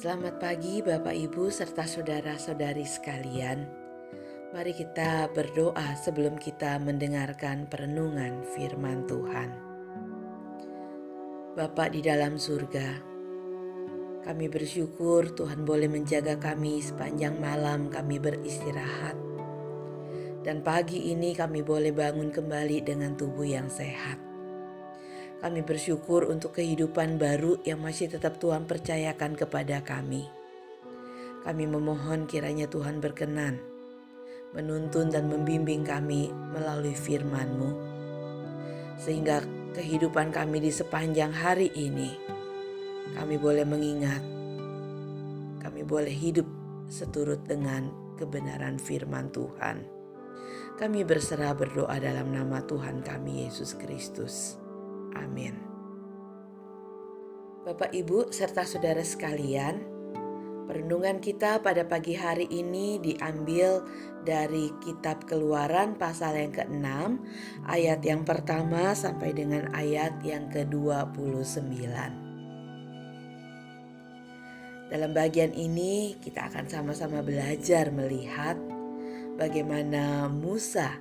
Selamat pagi Bapak Ibu serta saudara-saudari sekalian. Mari kita berdoa sebelum kita mendengarkan perenungan firman Tuhan. Bapak di dalam surga, kami bersyukur Tuhan boleh menjaga kami sepanjang malam kami beristirahat. Dan pagi ini kami boleh bangun kembali dengan tubuh yang sehat. Kami bersyukur untuk kehidupan baru yang masih tetap Tuhan percayakan kepada kami. Kami memohon kiranya Tuhan berkenan menuntun dan membimbing kami melalui firman-Mu. Sehingga kehidupan kami di sepanjang hari ini, kami boleh mengingat, kami boleh hidup seturut dengan kebenaran firman Tuhan. Kami berserah berdoa dalam nama Tuhan kami Yesus Kristus. Amin. Bapak, Ibu, serta saudara sekalian, perenungan kita pada pagi hari ini diambil dari Kitab Keluaran, pasal yang ke-6, ayat yang pertama sampai dengan ayat yang ke-29. Dalam bagian ini, kita akan sama-sama belajar melihat bagaimana Musa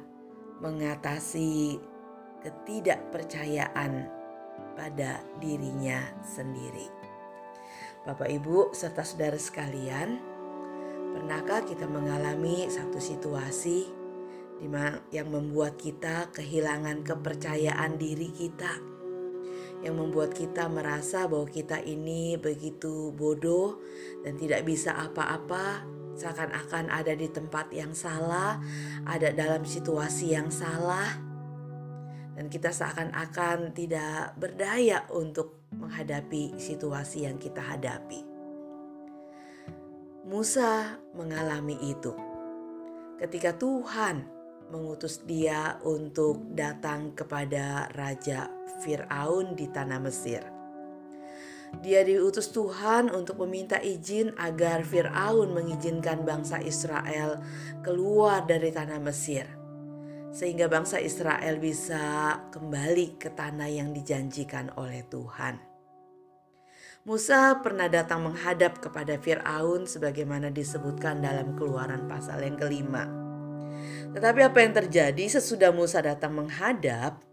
mengatasi ketidakpercayaan pada dirinya sendiri. Bapak, ibu, serta saudara sekalian, pernahkah kita mengalami satu situasi yang membuat kita kehilangan kepercayaan diri kita, yang membuat kita merasa bahwa kita ini begitu bodoh dan tidak bisa apa-apa, seakan-akan ada di tempat yang salah, ada dalam situasi yang salah? Dan kita seakan-akan tidak berdaya untuk menghadapi situasi yang kita hadapi. Musa mengalami itu ketika Tuhan mengutus dia untuk datang kepada Raja Firaun di tanah Mesir. Dia diutus Tuhan untuk meminta izin agar Firaun mengizinkan bangsa Israel keluar dari tanah Mesir sehingga bangsa Israel bisa kembali ke tanah yang dijanjikan oleh Tuhan. Musa pernah datang menghadap kepada Firaun sebagaimana disebutkan dalam Keluaran pasal yang kelima. Tetapi apa yang terjadi sesudah Musa datang menghadap?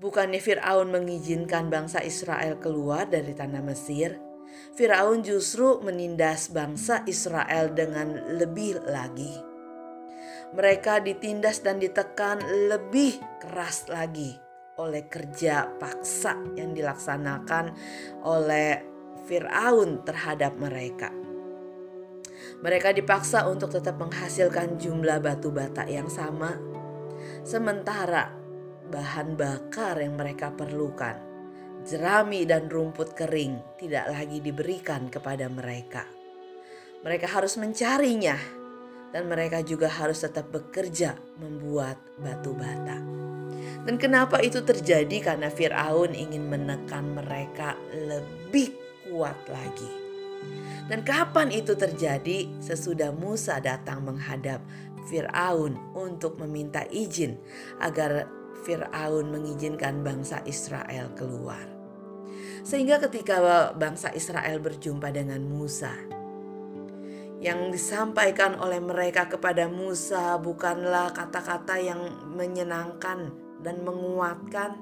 Bukannya Firaun mengizinkan bangsa Israel keluar dari tanah Mesir, Firaun justru menindas bangsa Israel dengan lebih lagi mereka ditindas dan ditekan lebih keras lagi oleh kerja paksa yang dilaksanakan oleh Firaun terhadap mereka. Mereka dipaksa untuk tetap menghasilkan jumlah batu bata yang sama, sementara bahan bakar yang mereka perlukan, jerami dan rumput kering, tidak lagi diberikan kepada mereka. Mereka harus mencarinya dan mereka juga harus tetap bekerja membuat batu bata. Dan kenapa itu terjadi? Karena Firaun ingin menekan mereka lebih kuat lagi. Dan kapan itu terjadi? Sesudah Musa datang menghadap Firaun untuk meminta izin agar Firaun mengizinkan bangsa Israel keluar. Sehingga ketika bangsa Israel berjumpa dengan Musa, yang disampaikan oleh mereka kepada Musa bukanlah kata-kata yang menyenangkan dan menguatkan.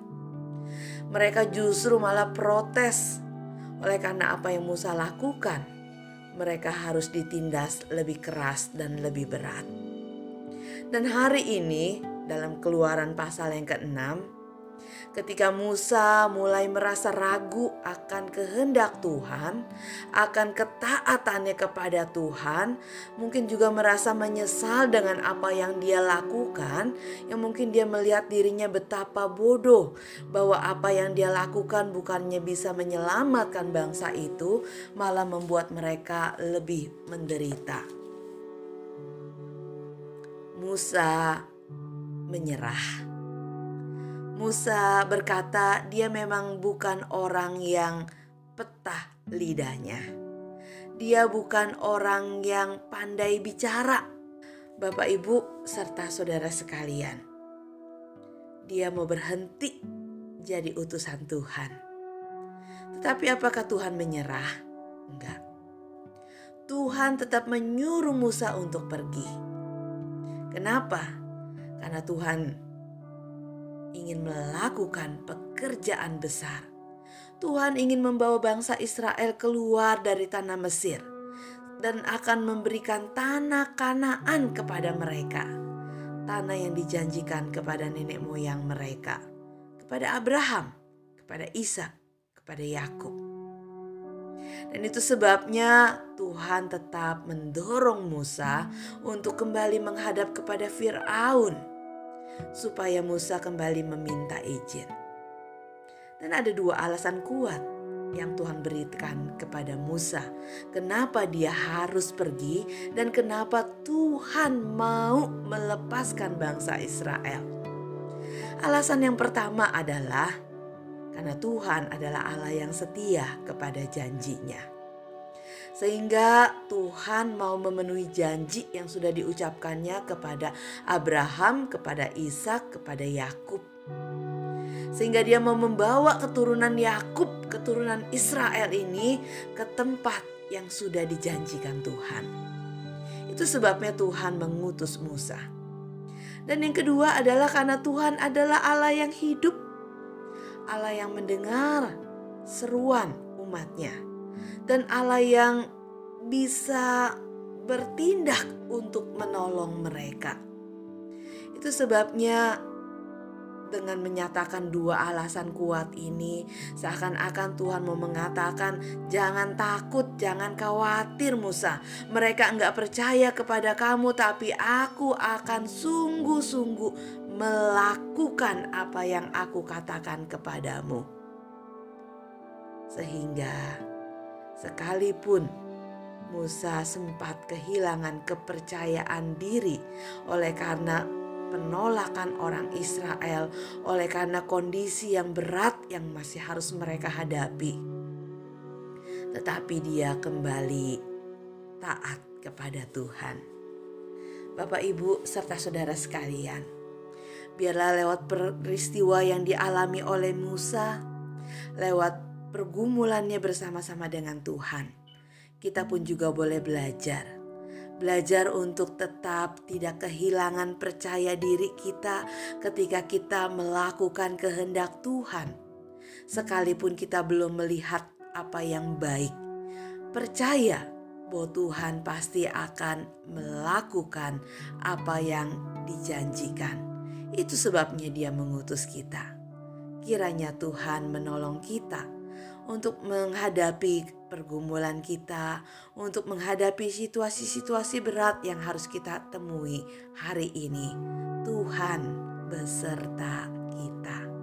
Mereka justru malah protes oleh karena apa yang Musa lakukan. Mereka harus ditindas lebih keras dan lebih berat. Dan hari ini dalam keluaran pasal yang ke-6 ketika Musa mulai merasa ragu akan kehendak Tuhan, akan ketaatannya kepada Tuhan, mungkin juga merasa menyesal dengan apa yang dia lakukan, yang mungkin dia melihat dirinya betapa bodoh bahwa apa yang dia lakukan bukannya bisa menyelamatkan bangsa itu, malah membuat mereka lebih menderita. Musa menyerah. Musa berkata, dia memang bukan orang yang petah lidahnya. Dia bukan orang yang pandai bicara. Bapak, ibu, serta saudara sekalian, dia mau berhenti jadi utusan Tuhan. Tetapi, apakah Tuhan menyerah? Enggak, Tuhan tetap menyuruh Musa untuk pergi. Kenapa? Karena Tuhan ingin melakukan pekerjaan besar. Tuhan ingin membawa bangsa Israel keluar dari tanah Mesir dan akan memberikan tanah Kanaan kepada mereka. Tanah yang dijanjikan kepada nenek moyang mereka, kepada Abraham, kepada Ishak, kepada Yakub. Dan itu sebabnya Tuhan tetap mendorong Musa untuk kembali menghadap kepada Firaun supaya Musa kembali meminta izin. Dan ada dua alasan kuat yang Tuhan berikan kepada Musa. Kenapa dia harus pergi dan kenapa Tuhan mau melepaskan bangsa Israel. Alasan yang pertama adalah karena Tuhan adalah Allah yang setia kepada janjinya. Sehingga Tuhan mau memenuhi janji yang sudah diucapkannya kepada Abraham, kepada Ishak, kepada Yakub. Sehingga dia mau membawa keturunan Yakub, keturunan Israel ini ke tempat yang sudah dijanjikan Tuhan. Itu sebabnya Tuhan mengutus Musa. Dan yang kedua adalah karena Tuhan adalah Allah yang hidup. Allah yang mendengar seruan umatnya dan Allah yang bisa bertindak untuk menolong mereka. Itu sebabnya dengan menyatakan dua alasan kuat ini seakan-akan Tuhan mau mengatakan jangan takut jangan khawatir Musa mereka enggak percaya kepada kamu tapi aku akan sungguh-sungguh melakukan apa yang aku katakan kepadamu sehingga Sekalipun Musa sempat kehilangan kepercayaan diri oleh karena penolakan orang Israel, oleh karena kondisi yang berat yang masih harus mereka hadapi. Tetapi dia kembali taat kepada Tuhan. Bapak, ibu, serta saudara sekalian, biarlah lewat peristiwa yang dialami oleh Musa, lewat pergumulannya bersama-sama dengan Tuhan. Kita pun juga boleh belajar. Belajar untuk tetap tidak kehilangan percaya diri kita ketika kita melakukan kehendak Tuhan. Sekalipun kita belum melihat apa yang baik. Percaya bahwa Tuhan pasti akan melakukan apa yang dijanjikan. Itu sebabnya Dia mengutus kita. Kiranya Tuhan menolong kita untuk menghadapi pergumulan kita, untuk menghadapi situasi-situasi berat yang harus kita temui hari ini. Tuhan beserta kita.